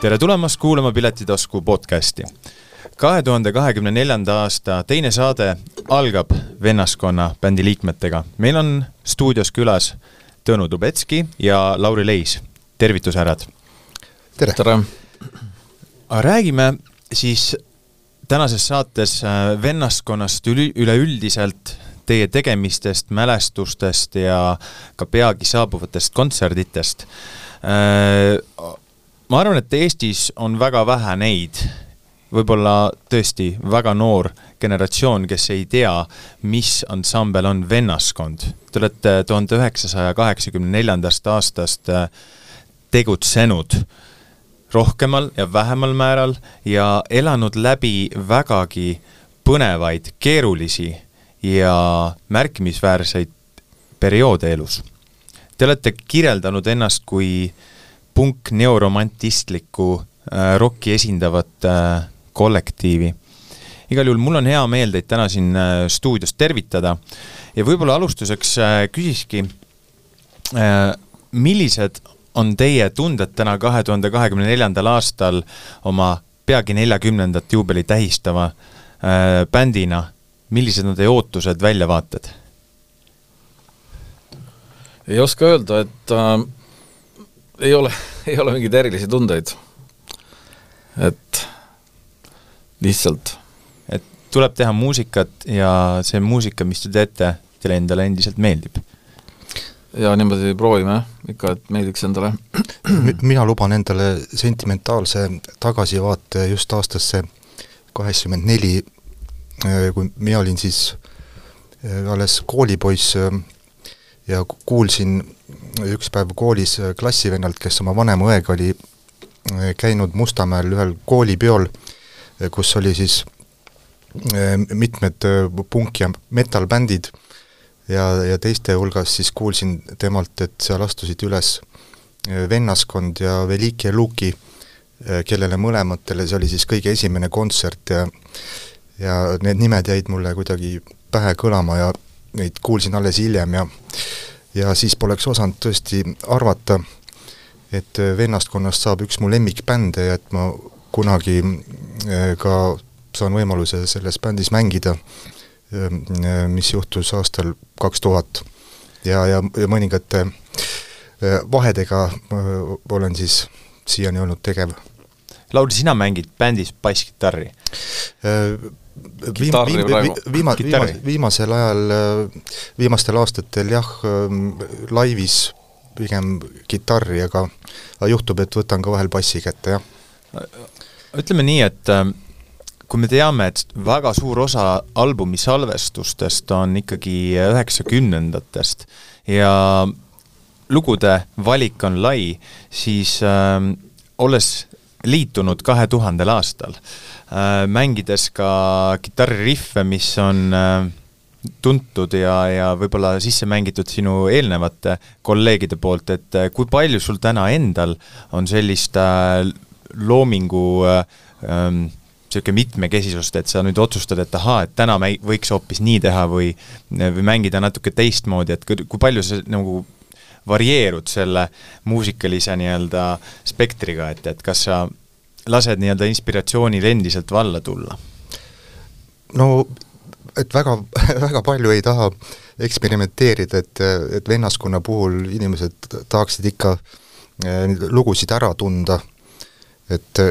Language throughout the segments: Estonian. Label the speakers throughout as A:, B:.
A: tere tulemast kuulama Piletitasku podcasti. kahe tuhande kahekümne neljanda aasta teine saade algab vennaskonna bändi liikmetega. meil on stuudios külas Tõnu Dubetski ja Lauri Leis. tervitus, härrad!
B: tere, tere.!
A: räägime siis tänases saates äh, vennaskonnast üli, üleüldiselt, teie tegemistest, mälestustest ja ka peagi saabuvatest kontserditest. Äh, ma arvan, et Eestis on väga vähe neid, võib-olla tõesti väga noor generatsioon, kes ei tea, mis ansambel on vennaskond. Te olete tuhande üheksasaja kaheksakümne neljandast aastast äh, tegutsenud rohkemal ja vähemal määral ja elanud läbi vägagi põnevaid, keerulisi ja märkimisväärseid perioode elus. Te olete kirjeldanud ennast kui punk-neoromantistlikku äh, rokki esindavat äh, kollektiivi. igal juhul mul on hea meel teid täna siin äh, stuudios tervitada ja võib-olla alustuseks äh, küsiski äh,, millised on teie tunded täna kahe tuhande kahekümne neljandal aastal oma peagi neljakümnendat juubeli tähistava äh, bändina, millised on teie ootused, väljavaated?
B: ei oska öelda, et äh, ei ole, ei ole mingeid erilisi tundeid. et lihtsalt.
A: et tuleb teha muusikat ja see muusika, mis te teete, teile endale endiselt meeldib?
B: ja niimoodi proovime jah, ikka, et meeldiks endale.
C: mina luban endale sentimentaalse tagasivaate just aastasse kaheksakümmend neli, kui mina olin siis äh, alles koolipoiss äh, ja kuulsin üks päev koolis klassivennalt, kes oma vanema õega oli äh, käinud Mustamäel ühel koolipeol, kus oli siis mitmed punk- ja metal-bändid ja, ja teiste hulgas siis kuulsin temalt, et seal astusid üles äh, vennaskond ja Veliki ja Luki, äh, kellele mõlematele see oli siis kõige esimene kontsert ja ja need nimed jäid mulle kuidagi pähe kõlama ja neid kuulsin alles hiljem ja ja siis poleks osanud tõesti arvata, et äh, vennaskonnast saab üks mu lemmikbände ja et ma kunagi ka saan võimaluse selles bändis mängida Ehm, ehm, mis juhtus aastal kaks tuhat ja, ja, ja mõningate vahedega olen siis siiani olnud tegev.
A: Lauri, sina mängid bändis basskitarri?
C: Ehm, viim-, viim-, viima-, viima-, viimasel ajal, viimastel aastatel jah, laivis pigem kitarri, aga aga juhtub, et võtan ka vahel bassi kätte, jah.
A: ütleme nii, et kui me teame, et väga suur osa albumi salvestustest on ikkagi üheksakümnendatest ja lugude valik on lai, siis äh, olles liitunud kahe tuhandel aastal. Äh,, mängides ka kitarririffe, mis on äh, tuntud ja, ja võib-olla sisse mängitud sinu eelnevate kolleegide poolt, et äh, kui palju sul täna endal on sellist loomingu äh, ähm, niisugune mitmekesisust, et sa nüüd otsustad, et ahaa, et täna me võiks hoopis nii teha või või mängida natuke teistmoodi, et kui, kui palju sa nagu varieerud selle muusikalise nii-öelda spektriga, et, et kas sa lased nii-öelda inspiratsioonil endiselt valla tulla?
C: no et väga, väga palju ei taha eksperimenteerida, et, et vennaskonna puhul inimesed tahaksid ikka eh, lugusid ära tunda, et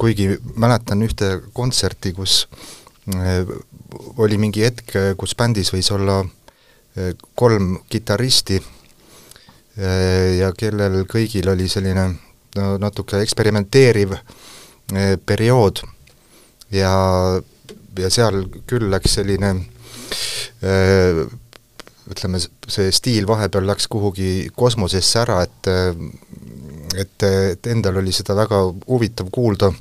C: kuigi mäletan ühte kontserti, kus äh, oli mingi hetk, kus bändis võis olla kolm kitarristi ja kellel kõigil oli selline no natuke eksperimenteeriv periood. Ja, ja seal küll läks selline ütleme, see stiil vahepeal läks kuhugi kosmosesse ära, et et, et endal oli seda väga huvitav kuulda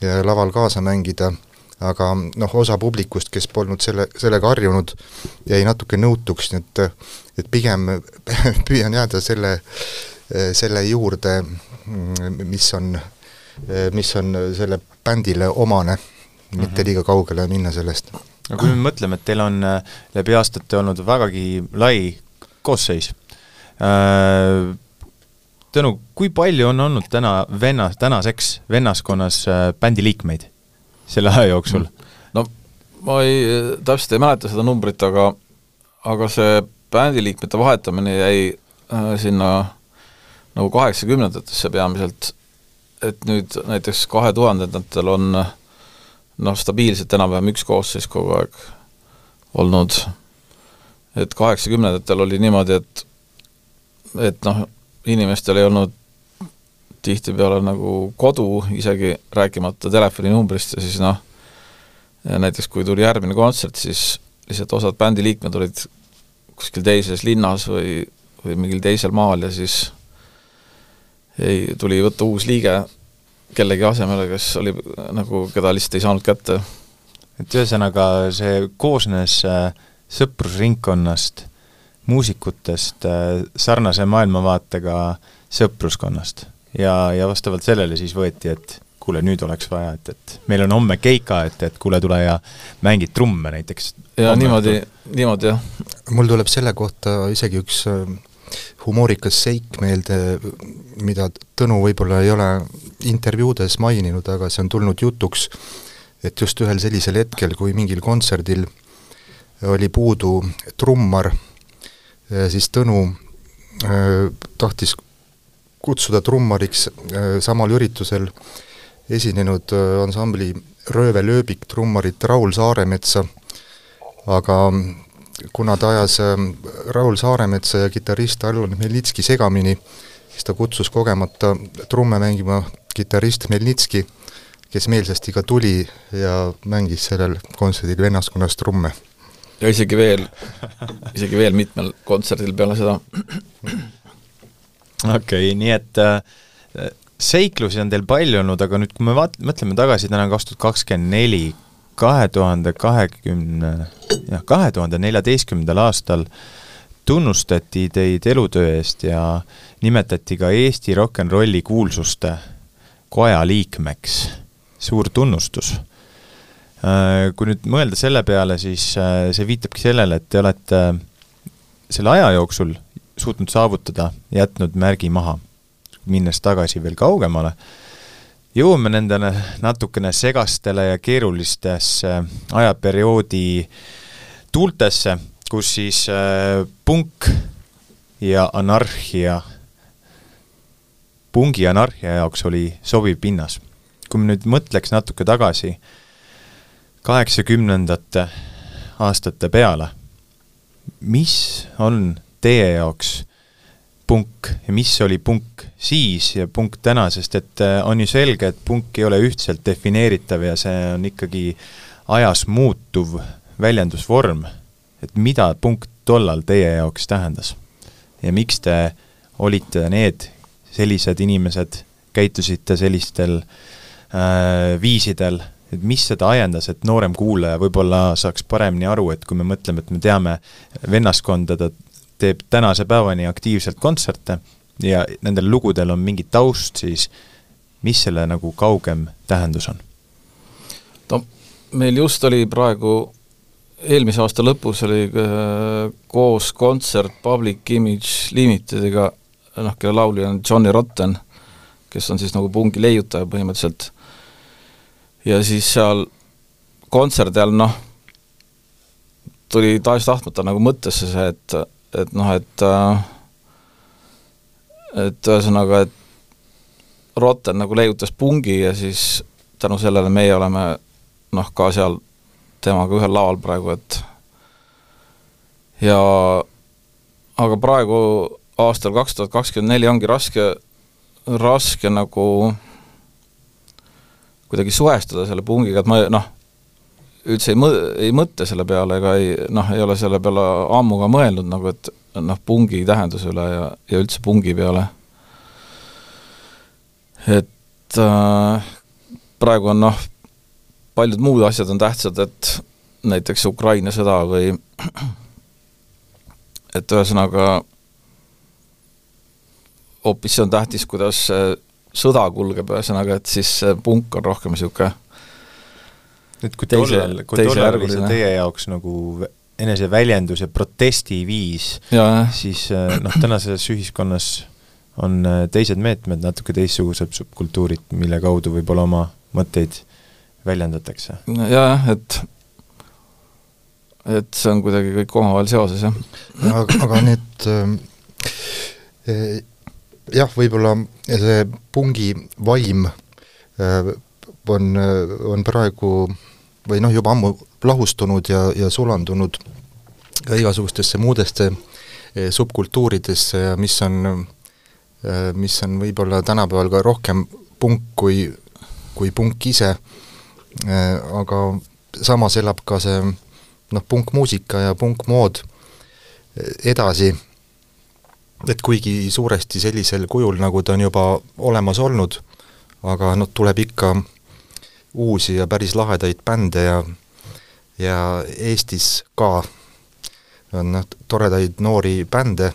C: ja laval kaasa mängida, aga noh, osa publikust, kes polnud selle, sellega harjunud, jäi natuke nõutuks, nii et et pigem püüan jääda selle, selle juurde, mis on, mis on selle bändile omane, mitte mhm. liiga kaugele minna sellest.
A: no kui me mõtleme, et teil on läbi aastate olnud vägagi lai koosseis äh,, Tõnu, kui palju on olnud täna venna, tänaseks vennaskonnas äh, bändi liikmeid selle aja jooksul?
B: no ma ei, täpselt ei mäleta seda numbrit, aga aga see bändiliikmete vahetamine jäi äh, sinna nagu kaheksakümnendatesse peamiselt, et nüüd näiteks kahe tuhandendatel on noh, stabiilselt enam-vähem üks koosseis kogu aeg olnud, et kaheksakümnendatel oli niimoodi, et et noh, inimestel ei olnud tihtipeale nagu kodu, isegi rääkimata telefoninumbrist ja siis noh, näiteks kui tuli järgmine kontsert, siis lihtsalt osad bändi liikmed olid kuskil teises linnas või, või mingil teisel maal ja siis ei, tuli võtta uus liige kellegi asemele, kes oli nagu, keda lihtsalt ei saanud kätte.
A: et ühesõnaga, see koosnes äh, sõprusringkonnast muusikutest äh, sarnase maailmavaatega sõpruskonnast. Ja, ja vastavalt sellele siis võeti, et kuule, nüüd oleks vaja, et, et meil on homme keika, et, et kuule, tule ja mängi trumme näiteks.
B: ja niimoodi, niimoodi jah.
C: mul tuleb selle kohta isegi üks äh, humoorikas seik meelde, mida Tõnu võib-olla ei ole intervjuudes maininud, aga see on tulnud jutuks, et just ühel sellisel hetkel, kui mingil kontserdil oli puudu trummar siis Tõnu äh, tahtis kutsuda trummariks äh, samal üritusel esinenud äh, ansambli Röövelööbik trummarit Raul Saaremetsa, aga kuna ta ajas Raul Saaremetsa ja kitarrist Allan Melnitski segamini, siis ta kutsus kogemata trumme mängima kitarrist Melnitski, kes meelsasti ka tuli ja mängis sellel kontserdil vennaskonnas trumme
B: ja isegi veel, isegi veel mitmel kontserdil peale seda.
A: Okei okay,, nii et äh, seiklusi on teil palju olnud, aga nüüd, kui me vaat-, mõtleme tagasi täna kaks tuhat kakskümmend neli, kahe tuhande kahekümne, jah, kahe tuhande neljateistkümnendal aastal tunnustati teid elutöö eest ja nimetati ka Eesti rock n rolli kuulsuste koja liikmeks. suur tunnustus Äh, kui nüüd mõelda selle peale, siis äh, see viitabki sellele, et te olete äh, selle aja jooksul suutnud saavutada, jätnud märgi maha. minnes tagasi veel kaugemale, jõuame nendele natukene segastele ja keerulistesse ajaperioodi tuultesse, kus siis punk ja anarhia, pungi anarhia jaoks oli sobiv pinnas. kui me nüüd mõtleks natuke tagasi äh, kaheksakümnendate aastate peale. mis on teie jaoks punk ja mis oli punk siis ja punk täna, sest et äh, on ju selge, et punk ei ole ühtselt defineeritav ja see on ikkagi ajas muutuv väljendusvorm. et mida punk tollal teie jaoks tähendas? ja miks te olite need sellised inimesed, käitusite sellistel äh, viisidel et mis seda ajendas, et noorem kuulaja võib-olla saaks paremini aru, et kui me mõtleme, et me teame vennaskonda, ta teeb tänase päevani aktiivselt kontserte ja nendel lugudel on mingi taust, siis mis selle nagu kaugem tähendus on?
B: no meil just oli praegu eelmise aasta lõpus oli äh, koos kontsert Public Image Limitediga, noh, kelle laulja on Johnny Rotten, kes on siis nagu pungi leiutaja põhimõtteliselt ja siis seal kontserdi all noh, tuli tahes-tahtmata nagu mõttesse see, et, et noh, et et ühesõnaga, et Rotten nagu leiutas pungi ja siis tänu sellele meie oleme noh, ka seal temaga ühel laval praegu, et ja aga praegu aastal kaks tuhat kakskümmend neli ongi raske, raske nagu kuidagi suhestuda selle pungiga, et ma noh, üldse ei mõ-, ei mõtle selle peale ega ei noh, ei ole selle peale ammu ka mõelnud nagu, et noh, pungi tähenduse üle ja, ja üldse pungi peale. et äh, praegu on noh, paljud muud asjad on tähtsad, et näiteks Ukraina sõda või et ühesõnaga hoopis see on tähtis, kuidas sõda kulgeb, ühesõnaga, et siis punk on rohkem niisugune
A: nüüd kui tollal, kui tollal oli see teie jaoks nagu eneseväljendus ja protestiviis, siis eh, noh, tänases ühiskonnas on äh, teised meetmed, natuke teistsugused subkultuurid, mille kaudu võib-olla oma mõtteid väljendatakse.
B: jah, et et see on kuidagi kõik omavahel seoses, jah.
C: aga, aga need äh, jah, võib-olla see pungi vaim äh, on, on praegu või noh, juba ammu lahustunud ja, ja sulandunud ka igasugustesse muudesse eh, subkultuuridesse ja mis on, eh, mis on võib-olla tänapäeval ka rohkem punk kui, kui punk ise, eh, aga samas elab ka see noh, punkmuusika ja punkmood edasi, et kuigi suuresti sellisel kujul, nagu ta on juba olemas olnud, aga noh, tuleb ikka uusi ja päris lahedaid bände ja ja Eestis ka on noh, toredaid noori bände,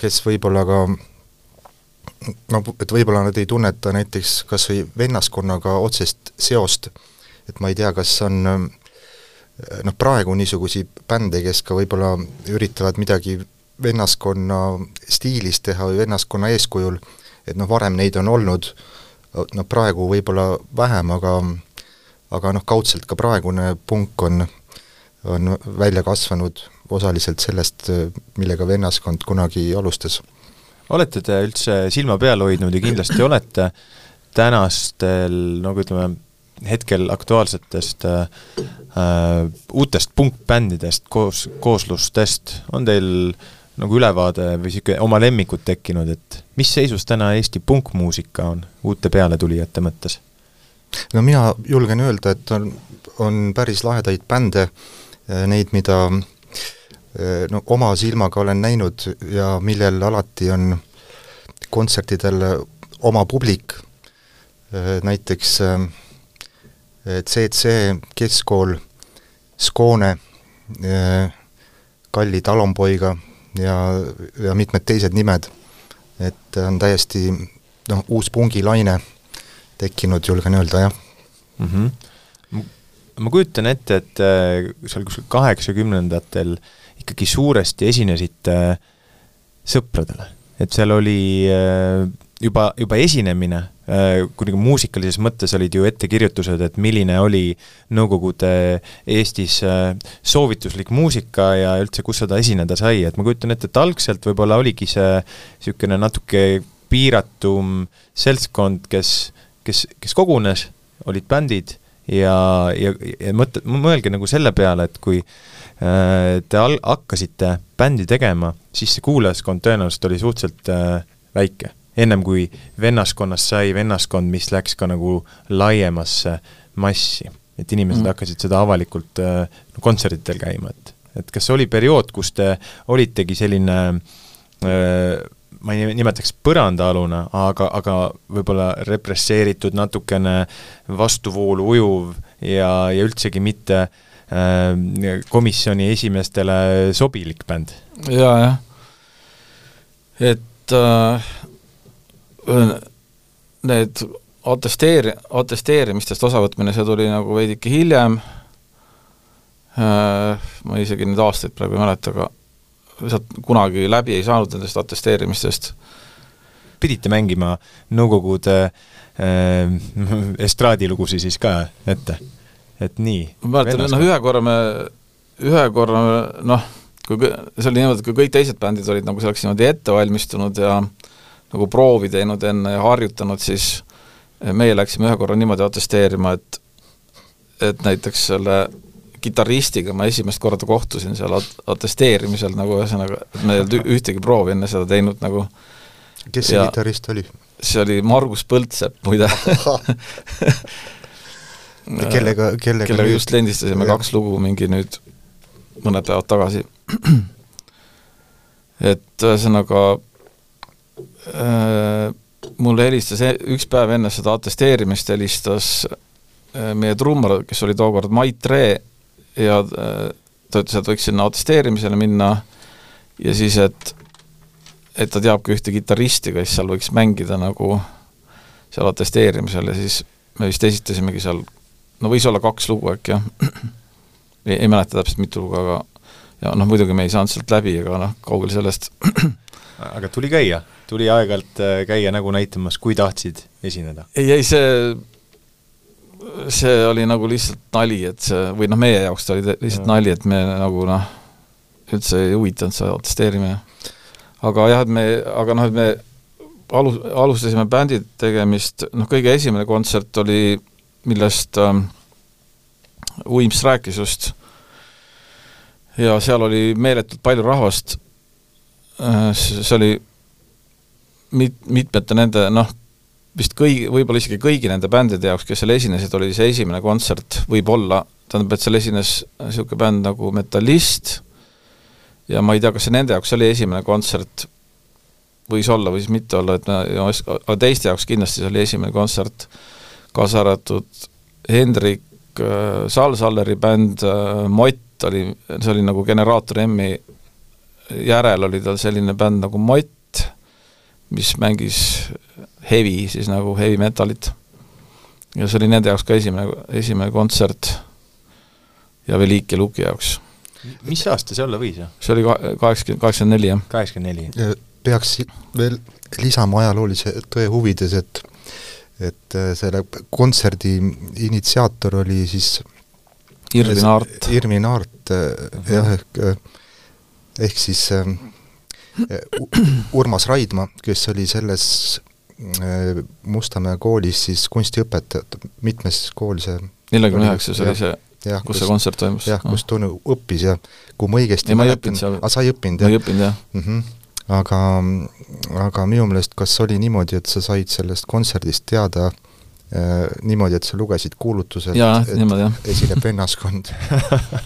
C: kes võib-olla ka no et võib-olla nad ei tunneta näiteks kas või vennaskonnaga otsest seost, et ma ei tea, kas on noh, praegu niisuguseid bände, kes ka võib-olla üritavad midagi vennaskonna stiilis teha või vennaskonna eeskujul, et noh, varem neid on olnud, no praegu võib-olla vähem, aga aga noh, kaudselt ka praegune punk on, on välja kasvanud osaliselt sellest, millega vennaskond kunagi alustas.
A: olete te üldse silma peal hoidnud ja kindlasti olete tänastel, nagu ütleme, hetkel aktuaalsetest äh, uutest punkbändidest, koos, kooslustest, on teil nagu ülevaade või niisugune oma lemmikud tekkinud, et mis seisus täna Eesti punkmuusika on uute pealetulijate mõttes?
C: no mina julgen öelda, et on, on päris lahedaid bände, neid, mida Eh, no oma silmaga olen näinud ja millel alati on kontsertidel oma publik, eh, näiteks CC eh, Keskkool, Skoone, Kalli Talonpoiga ja, ja mitmed teised nimed, et on täiesti noh, uus pungilaine tekkinud, julgen öelda, jah mm.
A: -hmm. ma kujutan ette, et seal kuskil kaheksakümnendatel äh, ikkagi suuresti esinesite äh, sõpradele, et seal oli äh, juba, juba esinemine, äh, kui nagu muusikalises mõttes olid ju ettekirjutused, et milline oli Nõukogude Eestis soovituslik muusika ja üldse, kus seda esineda sai, et ma kujutan ette, et algselt võib-olla oligi see niisugune natuke piiratum seltskond, kes, kes, kes kogunes, olid bändid ja, ja, ja mõtle, mõelge nagu selle peale, et kui äh, Äh, te al-, hakkasite bändi tegema, siis see kuulajaskond tõenäoliselt oli suhteliselt äh, väike. Ennem kui vennaskonnast sai vennaskond, mis läks ka nagu laiemasse massi. et inimesed mm. hakkasid seda avalikult äh, kontsertidel käima, et et kas oli periood, kus te olitegi selline äh, ma ei nimetaks põrandaalune, aga, aga võib-olla represseeritud, natukene vastuvoolu ujuv ja, ja üldsegi mitte äh, komisjoni esimeestele sobilik bänd.
B: jaa, jah. et äh, need atesteeri-, atesteerimistest osavõtmine, see tuli nagu veidike hiljem äh,, ma isegi neid aastaid praegu ei mäleta, aga sealt kunagi läbi ei saanud nendest atesteerimistest.
A: pidite mängima Nõukogude äh, estraadilugusid siis ka ette? et nii.
B: ma mäletan, noh ühe korra me, ühe korra noh, kui see oli niimoodi, et kui kõik teised bändid olid nagu selleks niimoodi ette valmistunud ja nagu proovi teinud enne ja harjutanud, siis meie läksime ühe korra niimoodi atesteerima, et et näiteks selle kitarristiga ma esimest korda kohtusin seal at-, atesteerimisel nagu ühesõnaga, et me ei olnud ühtegi proovi enne seda teinud nagu
C: kes see kitarrist oli?
B: see oli Margus Põldsepp muide
C: kellega, kellega
B: kellega just lindistasime kaks lugu mingi nüüd mõned päevad tagasi. et ühesõnaga mulle helistas e-, üks päev enne seda atesteerimist helistas äh, meie trummar, kes oli tookord Mait Ree ja äh, ta ütles, et võiks sinna atesteerimisele minna ja siis, et et ta teab ka ühte kitarristi, kes seal võiks mängida nagu seal atesteerimisel ja siis me vist esitasimegi seal no võis olla kaks lugu äkki jah. Ei, ei mäleta täpselt mitu lugu, aga ja noh, muidugi me ei saanud sealt läbi, aga noh, kaugel sellest.
A: Aga tuli käia, tuli aeg-ajalt äh, käia nägu näitamas, kui tahtsid esineda?
B: ei, ei see, see oli nagu lihtsalt nali, et see, või noh, meie jaoks ta oli lihtsalt ja. nali, et me nagu noh, üldse ei huvitanud see protesteerimine. aga jah, et me, aga noh, et me alu-, alustasime bändi tegemist, noh kõige esimene kontsert oli, millest ähm, Uims rääkis just, ja seal oli meeletult palju rahvast, äh, see oli mit-, mitmete nende noh, vist kõigi, võib-olla isegi kõigi nende bändide jaoks, kes seal esinesid, oli see esimene kontsert, võib-olla, tähendab, et seal esines niisugune bänd nagu Metallist ja ma ei tea, kas see nende jaoks oli esimene kontsert, võis olla, võis mitte olla, et me, aga teiste jaoks kindlasti see oli esimene kontsert, kaasa arvatud Hendrik äh, Sal-Salleri bänd äh, Mott oli, see oli nagu Generaator M-i järel oli tal selline bänd nagu Mott, mis mängis heavy, siis nagu heavy metalit. ja see oli nende jaoks ka esimene, esimene kontsert ja veel Ike Luki jaoks.
A: mis aasta see olla võis?
B: see oli kaheksakümmend, kaheksakümmend neli, jah.
A: kaheksakümmend
C: neli. peaks veel lisama ajaloolise tõe huvides, et et äh, selle kontserdi initsiaator oli siis
B: Irvin Aart.
C: Irvin Aart uh -huh. jah, ehk ehk siis äh, Urmas Raidma, kes oli selles Äh, Mustamäe koolis siis kunstiõpetajat, mitmes kool see
B: neljakümne üheksas oli see, kus, kus see kontsert toimus?
C: jah, kus Tõnu õppis ja kui ma õigesti
B: ei, ma ei õppinud seal.
C: aa, sa ei õppinud,
B: jah? ma ei õppinud, jah
C: mm. -hmm. aga, aga minu meelest kas oli niimoodi, et sa said sellest kontserdist teada äh, niimoodi, et sa lugesid kuulutuselt,
B: et
C: esineb vennaskond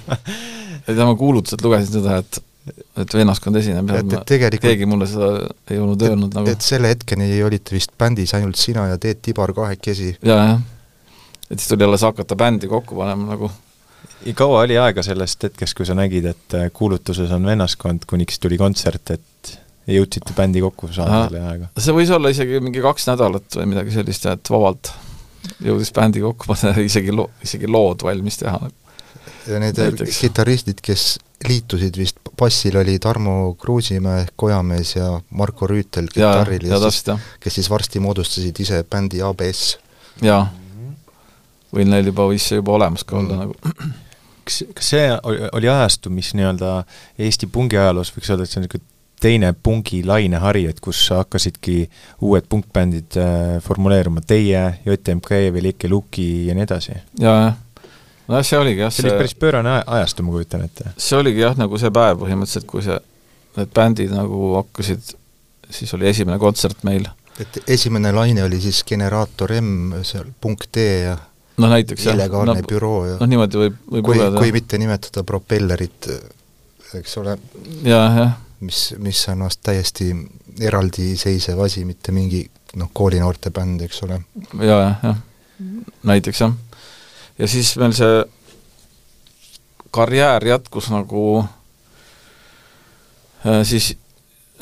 B: ei tea, ma kuulutuselt lugesin seda, et et vennaskond esineb ja et, et tegelikult keegi mulle seda ei olnud öelnud nagu.
C: et selle hetkeni olite vist bändis ainult sina ja Teet Tibar kahekesi
B: ja,? jaa, jah. et siis tuli alles hakata bändi kokku panema nagu.
A: kaua oli aega sellest hetkest, kui sa nägid, et äh, kuulutuses on vennaskond, kuniks tuli kontsert, et jõudsite bändi kokku saada selle ajaga?
B: see võis olla isegi mingi kaks nädalat või midagi sellist, et vabalt jõudis bändi kokku panna isegi loo, isegi lood valmis teha.
C: ja need kitarristid, kes liitusid vist, bassil oli Tarmo Kruusimäe ehk Kojamees ja Marko Rüütel kitarril
B: ja, ja, siis,
C: kes siis varsti moodustasid ise bändi ABS.
B: jaa, või neil juba võis see juba olemas ka olla mm. nagu.
A: kas, kas see oli, ajastu, mis nii-öelda Eesti pungi ajaloos võiks öelda, et see on niisugune teine pungi lainehari, et kus hakkasidki uued punkbändid äh, formuleeruma, teie, JMK, Velike Luki ja nii edasi?
B: jaa, jah nojah, see oligi jah,
A: see oli päris pöörane ajastu, ma kujutan ette.
B: see oligi jah, nagu see päev põhimõtteliselt, kui see, need bändid nagu hakkasid, siis oli esimene kontsert meil.
C: et esimene laine oli siis Generaator M, seal punkt D ja
B: no näiteks jah.
C: illegaalne no, büroo ja
B: noh, niimoodi võib, võib
C: kui, kui mitte nimetada propellerit, eks ole,
B: jah, jah.
C: mis, mis on vast täiesti eraldiseisev asi, mitte mingi noh, koolinoorte bänd, eks ole
B: ja,. jah, jah, jah, näiteks jah ja siis meil see karjäär jätkus nagu äh, siis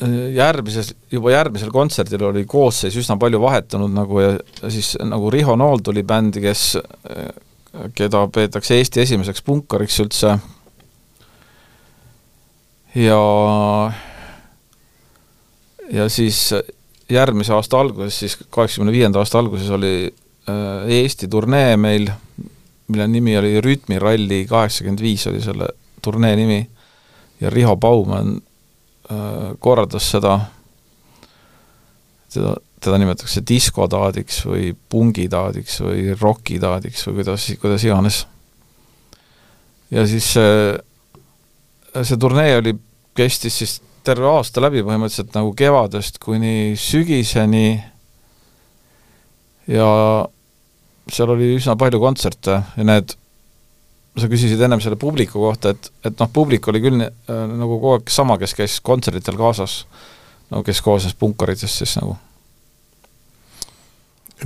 B: äh, järgmises, juba järgmisel kontserdil oli koosseis üsna palju vahetunud nagu ja siis nagu Riho Nool tuli bändi, kes, äh, keda peetakse Eesti esimeseks punkariks üldse. Ja ja siis järgmise aasta alguses, siis kaheksakümne viienda aasta alguses oli Eesti turnee meil mille nimi oli Rütmiralli kaheksakümmend viis oli selle turnee nimi ja Riho Baumann äh, korraldas seda, teda, teda nimetatakse diskotaadiks või pungitaadiks või rokitaadiks või kuidas, kuidas iganes. ja siis see, see turnee oli, kestis siis terve aasta läbi põhimõtteliselt nagu kevadest kuni sügiseni ja seal oli üsna palju kontserte ja need, sa küsisid ennem selle publiku kohta, et, et noh, publik oli küll äh, nagu kogu aeg sama, kes käis kontserditel kaasas, no kes koosnes punkaritest siis nagu.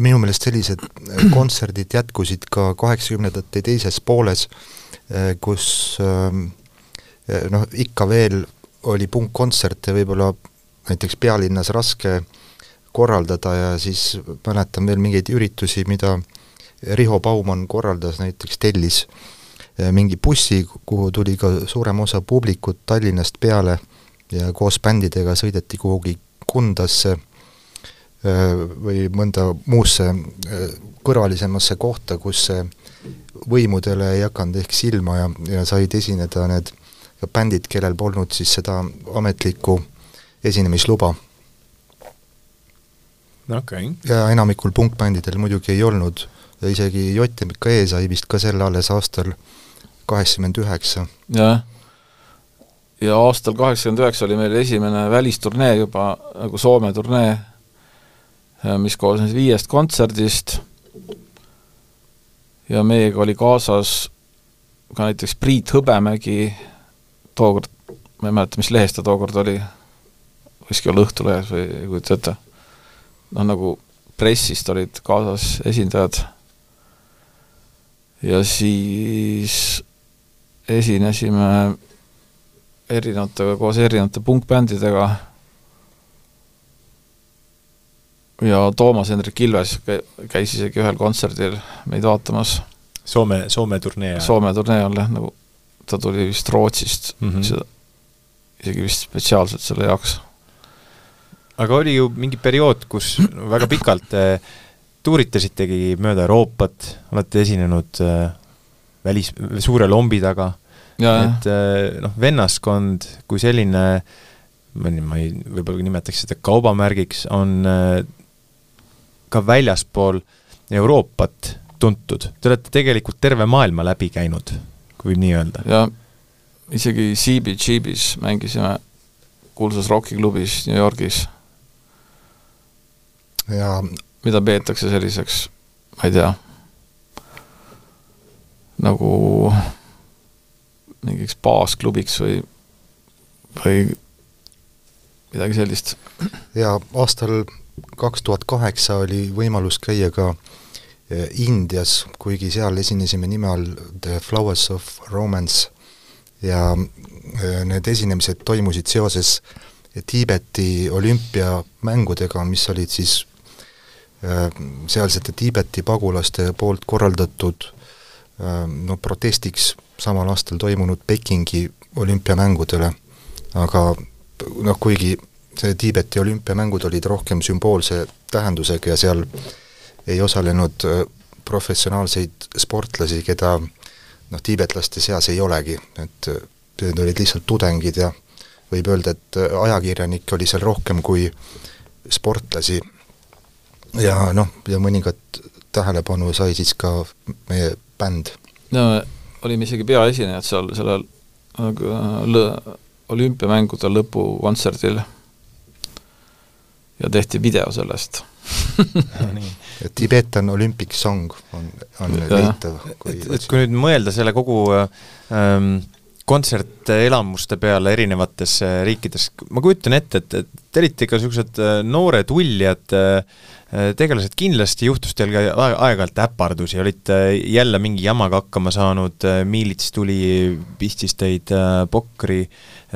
C: minu meelest sellised äh, kontserdid jätkusid ka kaheksakümnendate teises pooles, äh, kus ähm, noh, ikka veel oli punkkontserte võib-olla näiteks pealinnas raske korraldada ja siis mäletan veel mingeid üritusi, mida Riho Baumann korraldas näiteks, tellis äh, mingi bussi, kuhu tuli ka suurem osa publikut Tallinnast peale ja koos bändidega sõideti kuhugi Kundasse või mõnda muusse kõrvalisemasse kohta, kus võimudele ei hakanud ehk silma ja, ja said esineda need bändid, kellel polnud siis seda ametlikku esinemisluba.
A: okei okay..
C: ja enamikul punkbändidel muidugi ei olnud ja isegi JMK sai vist ka selle alles aastal kaheksakümmend üheksa.
B: jah, ja aastal kaheksakümmend üheksa oli meil esimene välisturnee juba, nagu Soome turnee, mis koosnes viiest kontserdist. Ja meiega oli kaasas ka näiteks Priit Hõbemägi, tookord, ma ei mäleta, mis lehes ta tookord oli, võiski olla Õhtulehes või ei kujuta ette, noh nagu pressist olid kaasas esindajad ja siis esinesime erinevate, koos erinevate punkbändidega ja Toomas Hendrik Ilves käis isegi ühel kontserdil meid vaatamas.
A: Soome, Soome turnee ajal?
B: Soome turnee ajal jah, nagu ta tuli vist Rootsist mm, -hmm. seda, isegi vist spetsiaalselt selle jaoks.
A: aga oli ju mingi periood, kus väga pikalt eh, tuuritasitegi mööda Euroopat, olete esinenud eh, välis, suure lombi taga, et eh, noh, vennaskond kui selline ma ei, ma ei, võib-olla nimetaks seda kaubamärgiks, on ka väljaspool Euroopat tuntud, te olete tegelikult terve maailma läbi käinud, kui võib nii öelda.
B: ja isegi CBGB-s mängisime kuulsas rokiklubis New Yorgis.
C: ja
B: mida peetakse selliseks, ma ei tea, nagu mingiks baasklubiks või, või midagi sellist.
C: ja aastal kaks tuhat kaheksa oli võimalus käia ka eh, Indias, kuigi seal esinesime nime all The Flowers of Romance ja eh, need esinemised toimusid seoses Tiibeti olümpiamängudega, mis olid siis sealsete Tiibeti pagulaste poolt korraldatud no protestiks samal aastal toimunud Pekingi olümpiamängudele, aga noh, kuigi see Tiibeti olümpiamängud olid rohkem sümboolse tähendusega ja seal ei osalenud äh, professionaalseid sportlasi, keda noh, tiibetlaste seas ei olegi, et äh, need olid lihtsalt tudengid ja võib öelda, et äh, ajakirjanikke oli seal rohkem kui sportlasi. Ja noh, ja mõningat tähelepanu sai siis ka meie bänd.
B: no olime isegi peaesinejad seal sellel olümpiamängude lõpukontserdil ja tehti video sellest
C: Tibetan Olympic Song on, on leitav.
A: et, et kui nüüd mõelda selle kogu ähm, kontsertelamuste peale erinevates äh, riikides, ma kujutan ette, et, et te olite ikka niisugused äh, noored ulljad äh, tegelased, kindlasti juhtus teil ka aeg-ajalt äpardusi, olite jälle mingi jamaga hakkama saanud, miilits tuli, pistis teid pokri,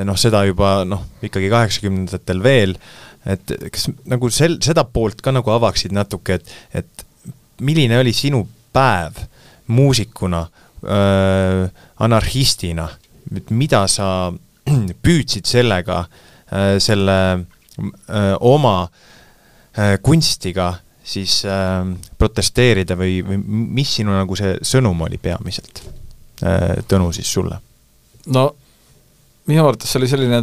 A: noh, seda juba noh, ikkagi kaheksakümnendatel veel. Et kas nagu sel-, seda poolt ka nagu avaksid natuke, et, et milline oli sinu päev muusikuna anarhistina, et mida sa püüdsid sellega äh,, selle äh, oma äh, kunstiga siis protesteerida või, või mis sinu nagu see sõnum oli peamiselt Tõnu siis sulle?
B: no minu arvates see oli selline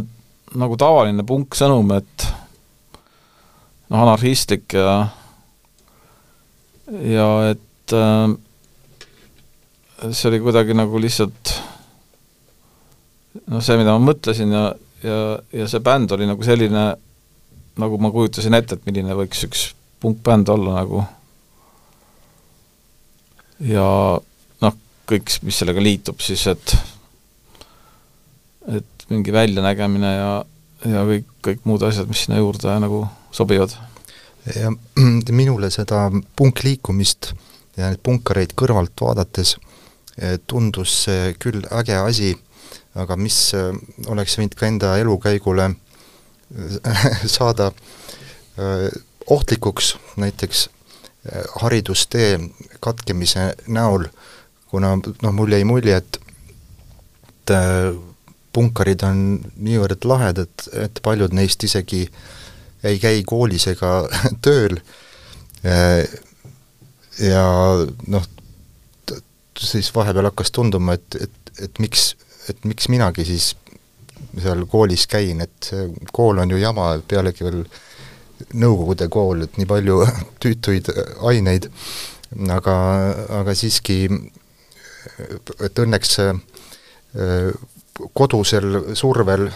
B: nagu tavaline punksõnum, et noh, anarhistlik ja ja et äh, see oli kuidagi nagu lihtsalt noh, see, mida ma mõtlesin ja, ja, ja see bänd oli nagu selline, nagu ma kujutasin ette, et milline võiks üks punkbänd olla nagu. ja noh, kõik, mis sellega liitub siis, et et mingi väljanägemine ja, ja kõik, kõik muud asjad, mis sinna juurde nagu sobivad.
C: ja minule seda punkliikumist ja neid punkareid kõrvalt vaadates eh, tundus see küll äge asi, aga mis eh, oleks võinud ka enda elukäigule eh, saada ohtlikuks, näiteks haridustee katkemise näol, kuna noh, mul jäi mulje, et punkarid on niivõrd lahedad, et paljud neist isegi ei käi koolis ega tööl. Ja noh, siis vahepeal hakkas tunduma, et, et, et miks, et miks minagi siis seal koolis käin, et kool on ju jama, pealegi veel Nõukogude kool, et nii palju tüütuid aineid, aga, aga siiski et õnneks kodusel survel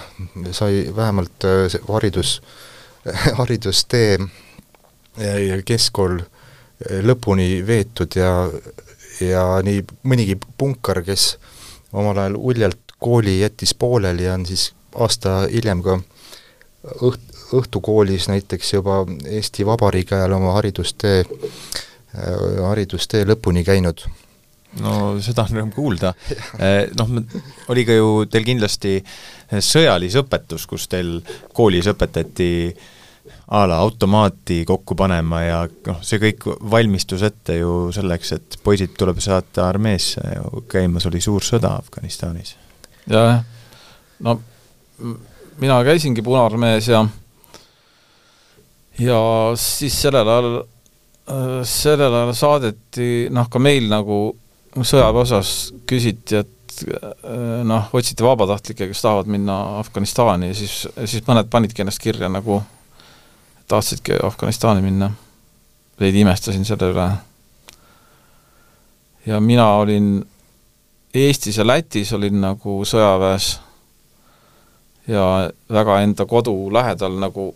C: sai vähemalt see haridus, haridustee ja keskkool lõpuni veetud ja, ja nii mõnigi punkar, kes omal ajal uljalt kooli jättis pooleli ja on siis aasta hiljem ka õht-, õhtukoolis näiteks juba Eesti Vabariigi ajal oma haridustee, haridustee lõpuni käinud.
A: no seda on rõõm kuulda. Noh, oli ka ju teil kindlasti sõjalisõpetus, kus teil koolis õpetati a la automaati kokku panema ja noh, see kõik valmistus ette ju selleks, et poisid tuleb saata armeesse ja käimas oli suur sõda Afganistanis.
B: jah, no mina käisingi Punaarmees ja ja siis sellel ajal, sellel ajal saadeti noh, ka meil nagu sõjaväe osas küsiti, et noh, otsiti vabatahtlikke, kes tahavad minna Afganistani ja siis, siis mõned panidki ennast kirja nagu, tahtsidki Afganistani minna. veidi imestasin selle üle. ja mina olin Eestis ja Lätis olin nagu sõjaväes ja väga enda kodu lähedal nagu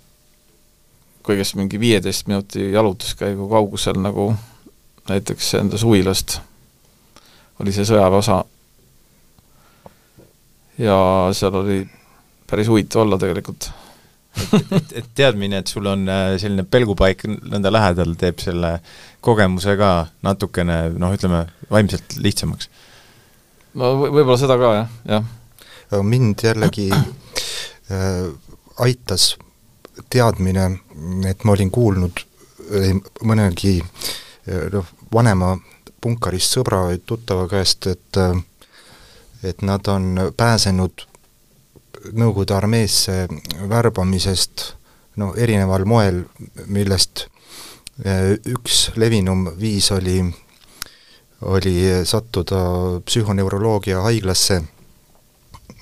B: kõigest mingi viieteist minuti jalutuskäigu kaugusel nagu näiteks enda suvilast oli see sõjaväe osa. ja seal oli päris huvitav olla tegelikult.
A: Et, et, et teadmine, et sul on äh, selline pelgupaik nõnda lähedal, teeb selle kogemuse ka natukene noh, ütleme vaimselt lihtsamaks.
B: no võib-olla seda ka, jah,
C: jah. mind jällegi äh, aitas teadmine, et ma olin kuulnud mõnegi noh, vanema punkarist sõbra või tuttava käest, et et nad on pääsenud Nõukogude armeesse värbamisest no erineval moel, millest eh, üks levinum viis oli, oli sattuda psühhoneuroloogia haiglasse.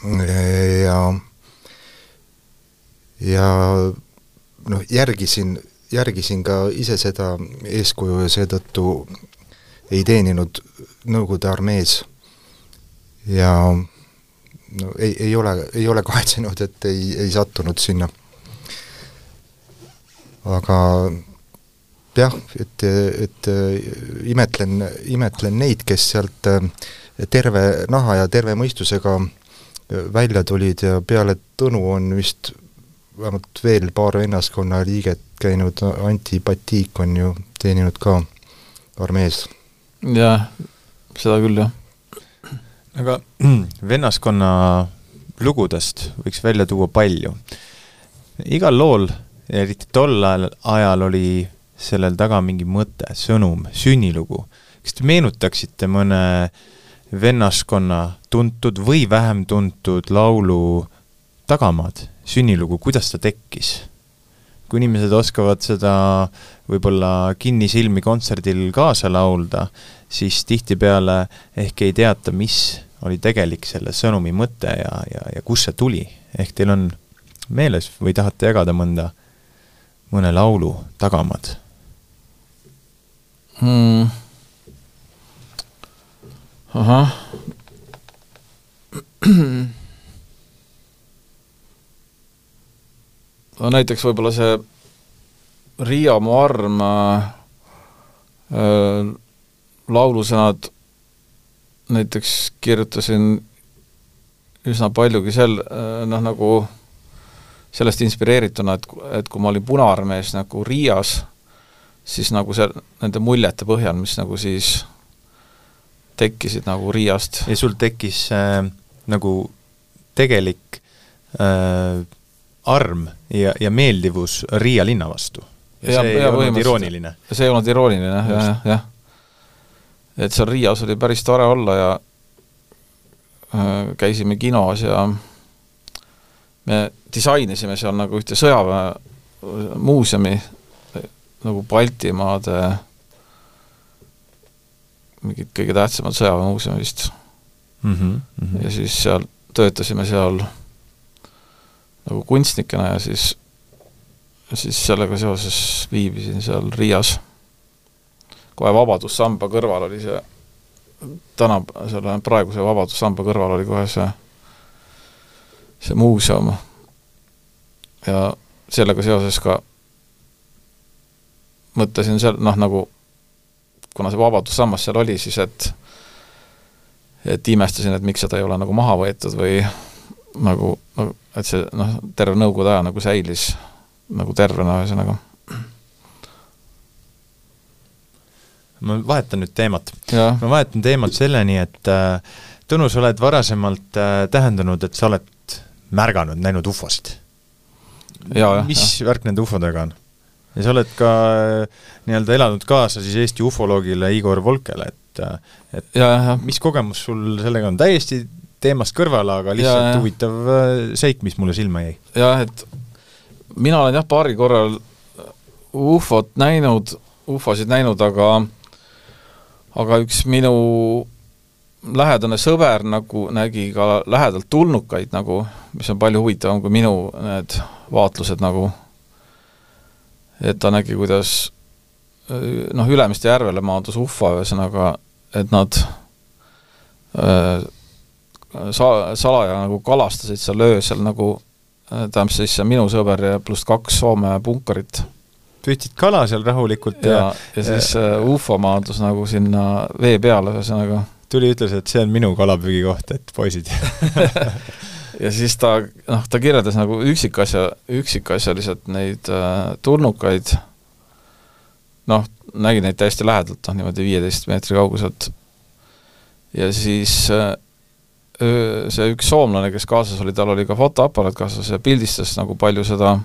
C: Ja ja noh, järgisin, järgisin ka ise seda eeskuju ja seetõttu ei teeninud Nõukogude armees. Ja no ei, ei ole, ei ole kahetsenud, et ei, ei sattunud sinna. aga jah, et, et imetlen, imetlen neid, kes sealt terve naha ja terve mõistusega välja tulid ja peale Tõnu on vist vähemalt veel paar vennaskonna liiget käinud, Anti Patiik on ju teeninud ka armees.
B: jah, seda küll, jah.
A: Aga vennaskonna lugudest võiks välja tuua palju. igal lool, eriti tol ajal, oli sellel taga mingi mõte, sõnum, sünnilugu. kas te meenutaksite mõne vennaskonna tuntud või vähem tuntud laulu tagamaad, sünnilugu, kuidas ta tekkis? Kui inimesed oskavad seda võib-olla kinnisilmi kontserdil kaasa laulda, siis tihtipeale ehk ei teata, mis oli tegelik selle sõnumi mõte ja, ja, ja kust see tuli. ehk teil on meeles või tahate jagada mõnda, mõne laulu tagamaad
B: hmm.? ahah no näiteks võib-olla see Riia mu arm äh, äh, laulusõnad näiteks kirjutasin üsna paljugi sel äh,, noh nagu sellest inspireerituna, et, et kui ma olin Punaarmees nagu Riias, siis nagu see, nende muljete põhjal, mis nagu siis tekkisid nagu Riiast.
A: ja sul tekkis äh, nagu tegelik äh, arm ja, ja meeldivus Riia linna vastu. see ei olnud irooniline.
B: see ei olnud irooniline jah, jah, jah. et seal Riias oli päris tore olla ja äh, käisime kinos ja me disainisime seal nagu ühte sõjaväemuuseumi, nagu Baltimaade mingid kõige tähtsamad sõjaväemuuseumi vist
A: mm. -hmm, mm -hmm.
B: ja siis seal töötasime seal nagu kunstnikena ja siis, siis sellega seoses viibisin seal Riias. kohe Vabadussamba kõrval oli see, täna, selle praeguse Vabadussamba kõrval oli kohe see, see muuseum. ja sellega seoses ka mõtlesin seal, noh nagu kuna see Vabadussammas seal oli, siis et et imestasin, et miks seda ei ole nagu maha võetud või nagu, nagu, et see noh, terve nõukogude aja nagu säilis nagu tervena, ühesõnaga.
A: ma vahetan nüüd teemat. ma vahetan teemat selleni, et äh, Tõnu, sa oled varasemalt äh, tähendanud, et sa oled märganud, näinud ufosid. mis ja. värk nende ufodega on? ja sa oled ka äh, nii-öelda elanud kaasa siis Eesti ufoloogile Igor Volkele, et äh, et ja, ja. mis kogemus sul sellega on, täiesti teemast kõrvale, aga lihtsalt ja, huvitav äh, seik, mis mulle silma jäi.
B: jah, et mina olen jah, paaril korral ufot näinud, ufosid näinud, aga aga üks minu lähedane sõber nagu nägi ka lähedalt tulnukaid nagu, mis on palju huvitavam kui minu need vaatlused nagu et ta nägi, kuidas noh, Ülemiste järvele maandus ufo, ühesõnaga, et nad äh, sa-, salaja nagu kalastasid seal öösel nagu äh, tähendab siis minu sõber ja pluss kaks Soome punkarit.
A: püüdsid kala seal rahulikult
B: ja, ja, ja siis äh, ufo maandus nagu sinna vee peale, ühesõnaga.
A: tuli, ütles, et see on minu kalapüügikoht, et poisid
B: ja siis ta, noh, ta kirjeldas nagu üksikasja, üksikasjaliselt neid äh, tulnukaid, noh, nägi neid täiesti lähedalt, noh niimoodi viieteist meetri kauguselt. ja siis äh, see üks soomlane, kes kaasas oli, tal oli ka fotoaparaat kaasas ja pildistas nagu palju seda.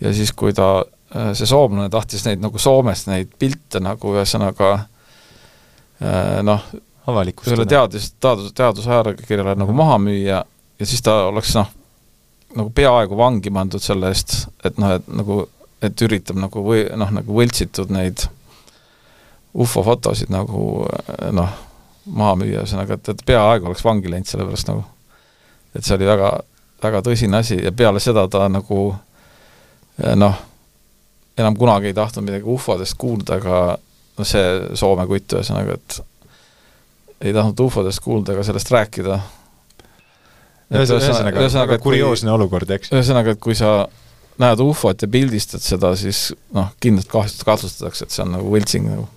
B: Ja siis, kui ta, see soomlane tahtis neid nagu Soomest neid pilte nagu ühesõnaga noh, selle teadus, teadus, teadusajakirjale nagu maha müüa ja siis ta oleks noh, nagu peaaegu vangi pandud selle eest, et noh, et nagu, et üritab nagu või noh, nagu võltsitud neid ufo fotosid nagu noh, maha müüa, ühesõnaga, et, et peaaegu oleks vangi läinud selle pärast nagu. et see oli väga, väga tõsine asi ja peale seda ta nagu noh, enam kunagi ei tahtnud midagi ufodest kuulda, aga noh, see Soome kutt ühesõnaga, et ei tahtnud ufodest kuulda ega sellest rääkida.
A: ühesõnaga, väga kurioosne olukord, eks?
B: ühesõnaga, et kui sa näed ufot ja pildistad seda, siis noh, kindlalt kahtlust-, kahtlustatakse, et see on nagu võltsing nagu.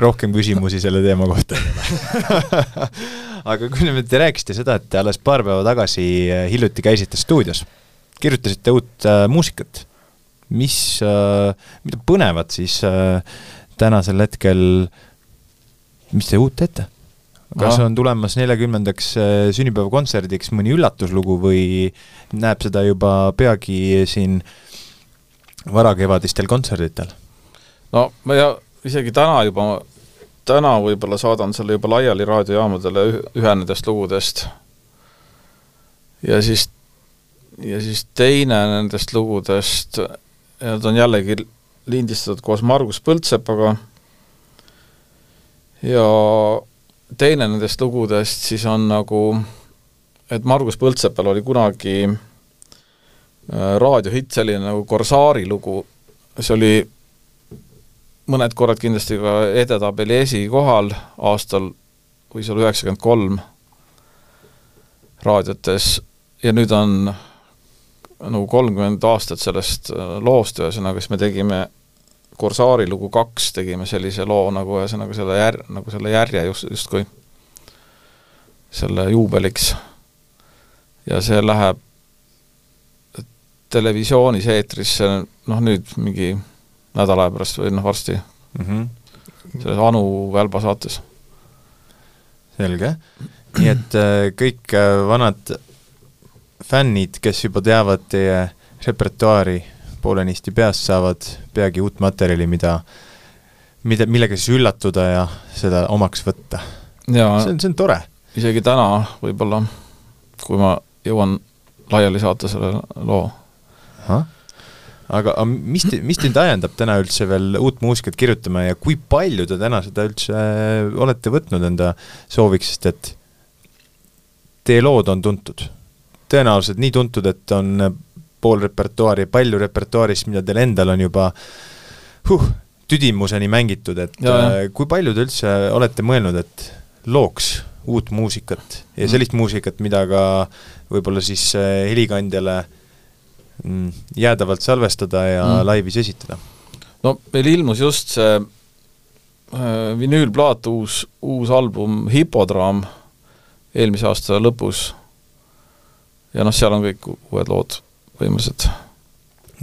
A: Rohkem küsimusi selle teema kohta ei ole aga kui nüüd te rääkisite seda, et alles paar päeva tagasi äh, hiljuti käisite stuudios, kirjutasite uut äh, muusikat, mis äh,, mida põnevat siis äh, tänasel hetkel mis te uut teete? kas on tulemas neljakümnendaks sünnipäevakontserdiks mõni üllatuslugu või näeb seda juba peagi siin varakevadistel kontserditel?
B: no ma ja isegi täna juba, täna võib-olla saadan selle juba laiali raadiojaamadele ühe nendest lugudest. ja siis, ja siis teine nendest lugudest, need on jällegi lindistatud koos Margus Põldsepaga ja teine nendest lugudest siis on nagu, et Margus Põldsepal oli kunagi äh, raadiohitt, selline nagu Korsaari lugu, see oli mõned korrad kindlasti ka edetabeli esikohal aastal, võis olla üheksakümmend kolm raadiotes ja nüüd on nagu kolmkümmend aastat sellest äh, loost, ühesõnaga siis me tegime Korsaari lugu kaks tegime sellise loo nagu ühesõnaga selle jär-, nagu selle järje just, justkui selle juubeliks. ja see läheb televisioonis eetrisse noh, nüüd mingi nädala aja pärast või noh, varsti mm. -hmm. selles Anu Välba saates.
A: selge. nii et äh, kõik äh, vanad fännid, kes juba teavad teie repertuaari poolenisti peast saavad peagi uut materjali, mida, mida, millega siis üllatuda ja seda omaks võtta. see on, see on tore.
B: isegi täna võib-olla, kui ma jõuan laiali saata selle loo.
A: Aga, mis mis teid ajendab täna üldse veel uut muusikat kirjutama ja kui palju te täna seda üldse olete võtnud enda sooviks, sest et teie lood on tuntud? tõenäoliselt nii tuntud, et on pool repertuaari, palju repertuaarist, mida teil endal on juba huh, tüdimuseni mängitud, et ja, ja. Äh, kui palju te üldse olete mõelnud, et looks uut muusikat ja sellist mm. muusikat, mida ka võib-olla siis äh, helikandjale mm, jäädavalt salvestada ja mm. laivis esitada?
B: no meil ilmus just see äh, vinüülplaat, uus, uus album Hipodraam eelmise aasta lõpus ja noh, seal on kõik uued lood põhimõtteliselt.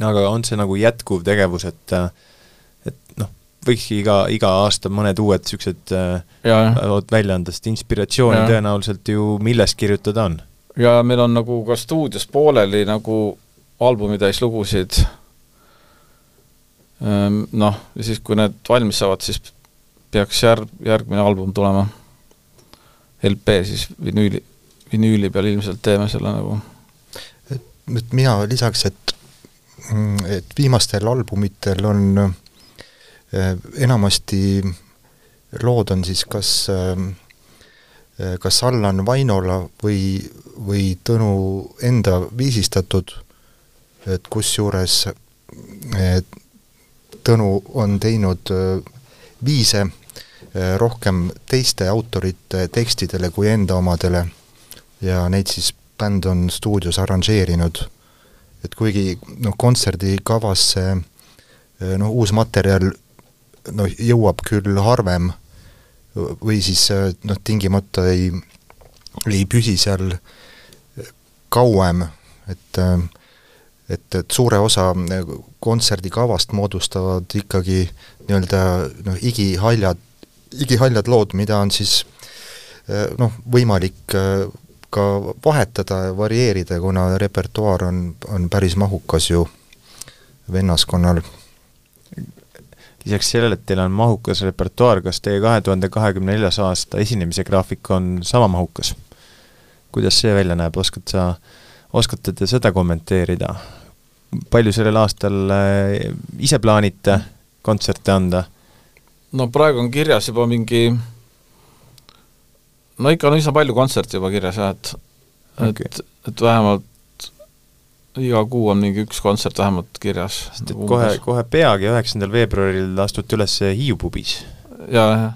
A: aga on see nagu jätkuv tegevus, et et noh, võikski iga, iga aasta mõned uued niisugused lood välja anda, sest inspiratsiooni ja. tõenäoliselt ju millest kirjutada on?
B: ja meil on nagu ka stuudios pooleli nagu albumitäis lugusid, ehm, noh, ja siis, kui need valmis saavad, siis peaks järg, järgmine album tulema. LP siis vinüüli, vinüüli peal ilmselt teeme selle nagu
C: et mina lisaks, et, et viimastel albumitel on äh, enamasti lood on siis kas äh, kas Allan Vainola või, või Tõnu enda viisistatud, et kusjuures Tõnu on teinud äh, viise rohkem teiste autorite tekstidele kui enda omadele. Ja neid siis bänd on stuudios arranžeerinud, et kuigi noh, kontserdikavasse eh, noh, uus materjal noh, jõuab küll harvem või siis eh, noh, tingimata ei, ei püsi seal kauem, et et, et suure osa kontserdikavast moodustavad ikkagi nii-öelda noh, igihaljad, igihaljad lood, mida on siis eh, noh, võimalik ka vahetada ja varieerida, kuna repertuaar on, on päris mahukas ju vennaskonnal.
A: lisaks sellele, et teil on mahukas repertuaar, kas teie kahe tuhande kahekümne neljas aasta esinemise graafik on sama mahukas? kuidas see välja näeb, oskad sa, oskate te seda kommenteerida? Palju sellel aastal äh, ise plaanite kontserte anda?
B: no praegu on kirjas juba mingi no ikka on üsna palju kontserte juba kirjas jah, et okay. et, et vähemalt iga kuu on mingi üks kontsert vähemalt kirjas.
A: sest et kohe, kohe peagi, üheksandal veebruaril astute üles Hiiu pubis.
B: ja, jah.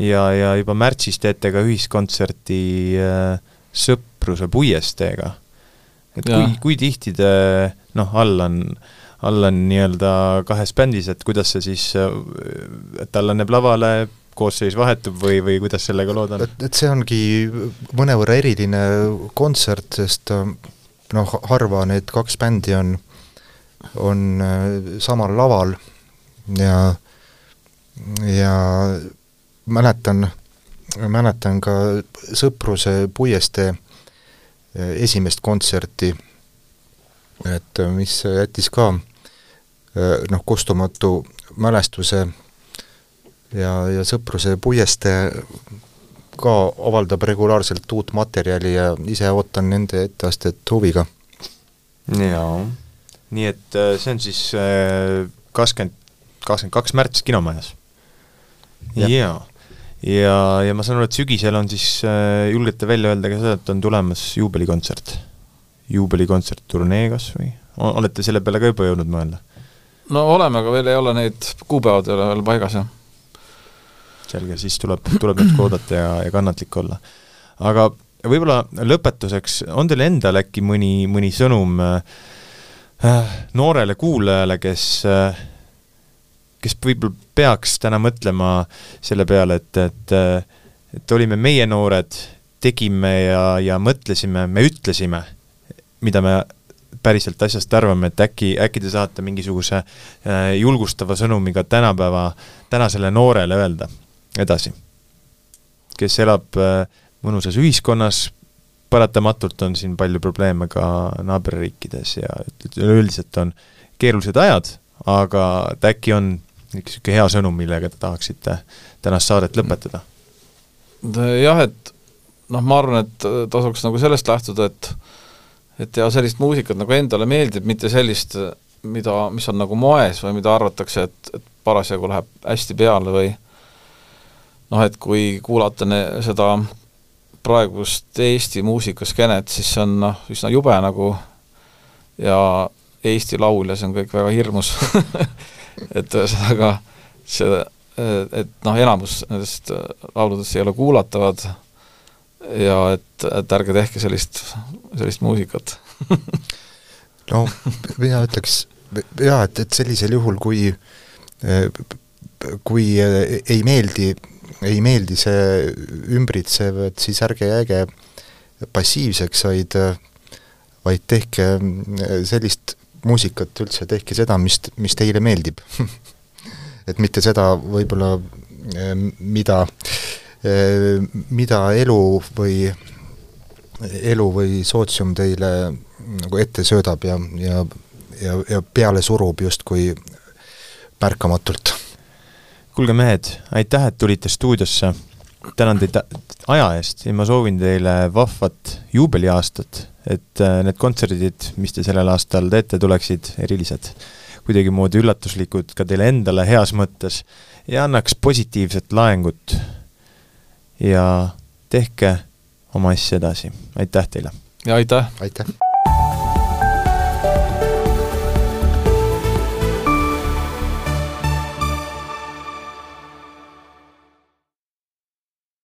A: ja, ja juba märtsis teete ka ühiskontserti äh, Sõpruse puiesteega. Et ja. kui, kui tihti te noh, Allan, Allan nii-öelda kahes bändis, et kuidas see siis, et Allan jääb lavale, koosseis vahetub või, või kuidas sellega lood on?
C: et, et see ongi mõnevõrra eriline kontsert, sest noh, harva need kaks bändi on, on äh, samal laval ja, ja mäletan, mäletan ka Sõpruse puiestee esimest kontserti, et mis jättis ka noh, kustumatu mälestuse ja, ja Sõpruse puiestee ka avaldab regulaarselt uut materjali ja ise ootan nende etteastet huviga.
A: jaa, nii et see on siis kakskümmend, kakskümmend kaks märts Kinomajas? jaa. Ja, ja, ma saan aru, et sügisel on siis, äh, julgete välja öelda ka seda, et on tulemas juubelikontsert? juubelikontsert turnee kas või? olete selle peale ka juba jõudnud mõelda?
B: no oleme, aga veel ei ole neid, kuupäevad ei ole veel paigas, jah
A: selge, siis tuleb, tuleb natuke oodata ja, ja kannatlik olla. aga võib-olla lõpetuseks, on teil endal äkki mõni, mõni sõnum äh, noorele kuulajale, kes äh, kes võib-olla peaks täna mõtlema selle peale, et, et et olime meie noored, tegime ja, ja mõtlesime, me ütlesime, mida me päriselt asjast arvame, et äkki, äkki te saate mingisuguse äh, julgustava sõnumiga tänapäeva, tänasele noorele öelda edasi. kes elab äh, mõnusas ühiskonnas, paratamatult on siin palju probleeme ka naaberriikides ja üleüldiselt on keerulised ajad, aga äkki on niisugune hea sõnum, millega te tahaksite tänast saadet lõpetada?
B: jah, et noh, ma arvan, et tasuks nagu sellest lähtuda, et et teha sellist muusikat, nagu endale meeldib, mitte sellist, mida, mis on nagu moes või mida arvatakse, et, et parasjagu läheb hästi peale või noh, et kui kuulata ne, seda praegust Eesti muusikaskenet, siis see on noh, üsna jube nagu ja Eesti laul ja see on kõik väga hirmus et ühesõnaga see, et noh, enamus nendest lauludest ei ole kuulatavad ja et, et ärge tehke sellist, sellist muusikat.
C: No mina ütleks jaa, et, et sellisel juhul, kui kui ei meeldi, ei meeldi see ümbritsev, et siis ärge jääge passiivseks, vaid vaid tehke sellist muusikat üldse, tehke seda, mis, mis teile meeldib et mitte seda võib-olla, mida mida elu või, elu või sootsium teile nagu ette söödab ja, ja, ja, ja peale surub justkui märkamatult.
A: kuulge mehed, aitäh, et tulite stuudiosse, tänan teid aja eest ja ma soovin teile vahvat juubeliaastat, et äh, need kontserdid, mis te sellel aastal teete, tuleksid erilised, kuidagimoodi üllatuslikud ka teile endale heas mõttes ja annaks positiivset laengut ja tehke oma asja edasi, aitäh teile!
B: ja aitäh!
C: aitäh!